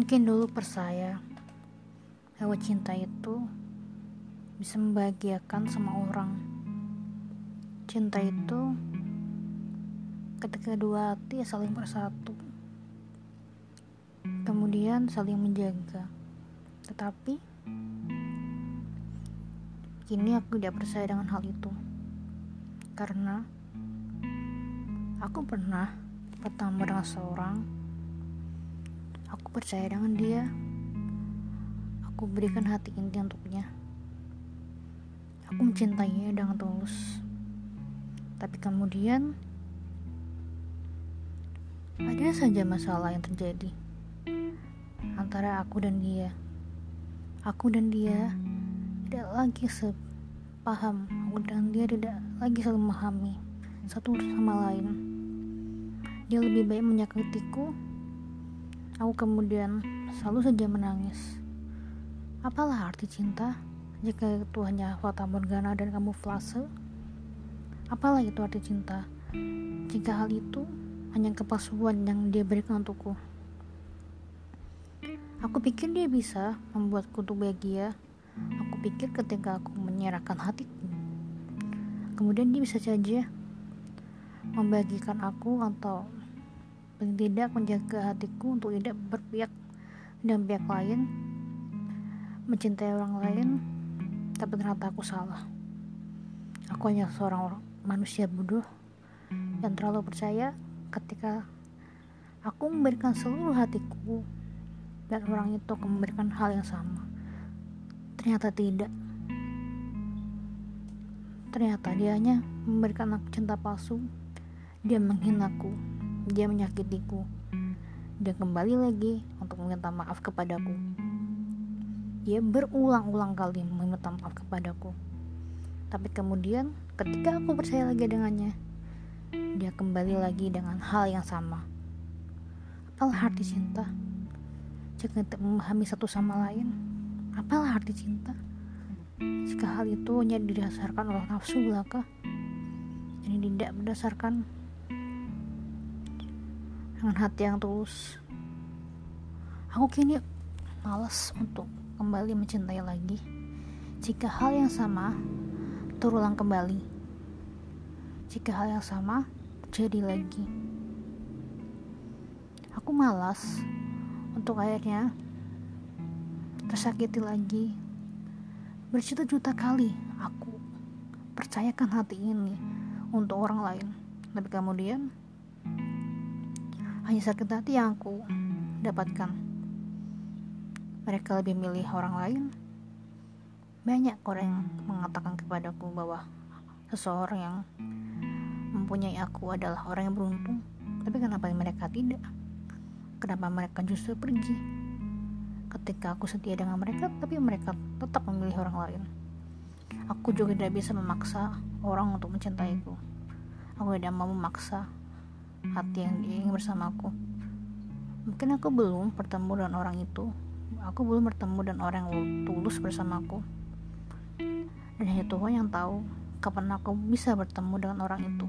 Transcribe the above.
Mungkin dulu percaya bahwa cinta itu bisa membahagiakan semua orang. Cinta itu ketika dua hati saling bersatu, kemudian saling menjaga. Tetapi kini aku tidak percaya dengan hal itu karena aku pernah bertemu dengan seorang Aku percaya dengan dia. Aku berikan hati inti untuknya. Aku mencintainya dengan tulus. Tapi kemudian ada saja masalah yang terjadi antara aku dan dia. Aku dan dia tidak lagi sepaham. Aku dan dia tidak lagi saling memahami satu sama lain. Dia lebih baik menyakitiku Aku kemudian selalu saja menangis. Apalah arti cinta jika itu hanya fata morgana dan kamu kamuflase? Apalah itu arti cinta jika hal itu hanya kepalsuan yang dia berikan untukku? Aku pikir dia bisa membuatku tuh bahagia. Aku pikir ketika aku menyerahkan hatiku, kemudian dia bisa saja membagikan aku atau paling tidak menjaga hatiku untuk tidak berpihak dan pihak lain mencintai orang lain tapi ternyata aku salah. Aku hanya seorang manusia bodoh yang terlalu percaya ketika aku memberikan seluruh hatiku dan orang itu akan memberikan hal yang sama. Ternyata tidak. Ternyata dia hanya memberikan aku cinta palsu. Dia menghinaku dia menyakitiku. Dia kembali lagi untuk meminta maaf kepadaku. Dia berulang-ulang kali meminta maaf kepadaku. Tapi kemudian ketika aku percaya lagi dengannya, dia kembali lagi dengan hal yang sama. Apalah arti cinta? Jika tidak memahami satu sama lain, apalah arti cinta? Jika hal itu hanya didasarkan oleh nafsu belaka, ini tidak berdasarkan dengan hati yang tulus. Aku kini malas untuk kembali mencintai lagi. Jika hal yang sama terulang kembali, jika hal yang sama terjadi lagi, aku malas untuk akhirnya tersakiti lagi. Berjuta-juta kali aku percayakan hati ini untuk orang lain, tapi kemudian hanya sakit hati yang aku dapatkan. Mereka lebih milih orang lain. Banyak orang yang mengatakan kepadaku bahwa seseorang yang mempunyai aku adalah orang yang beruntung. Tapi kenapa mereka tidak? Kenapa mereka justru pergi? Ketika aku setia dengan mereka, tapi mereka tetap memilih orang lain. Aku juga tidak bisa memaksa orang untuk mencintaiku. Aku tidak mau memaksa hati yang ingin bersamaku mungkin aku belum bertemu dengan orang itu. Aku belum bertemu dengan orang yang tulus bersamaku dan hanya Tuhan yang tahu kapan aku bisa bertemu dengan orang itu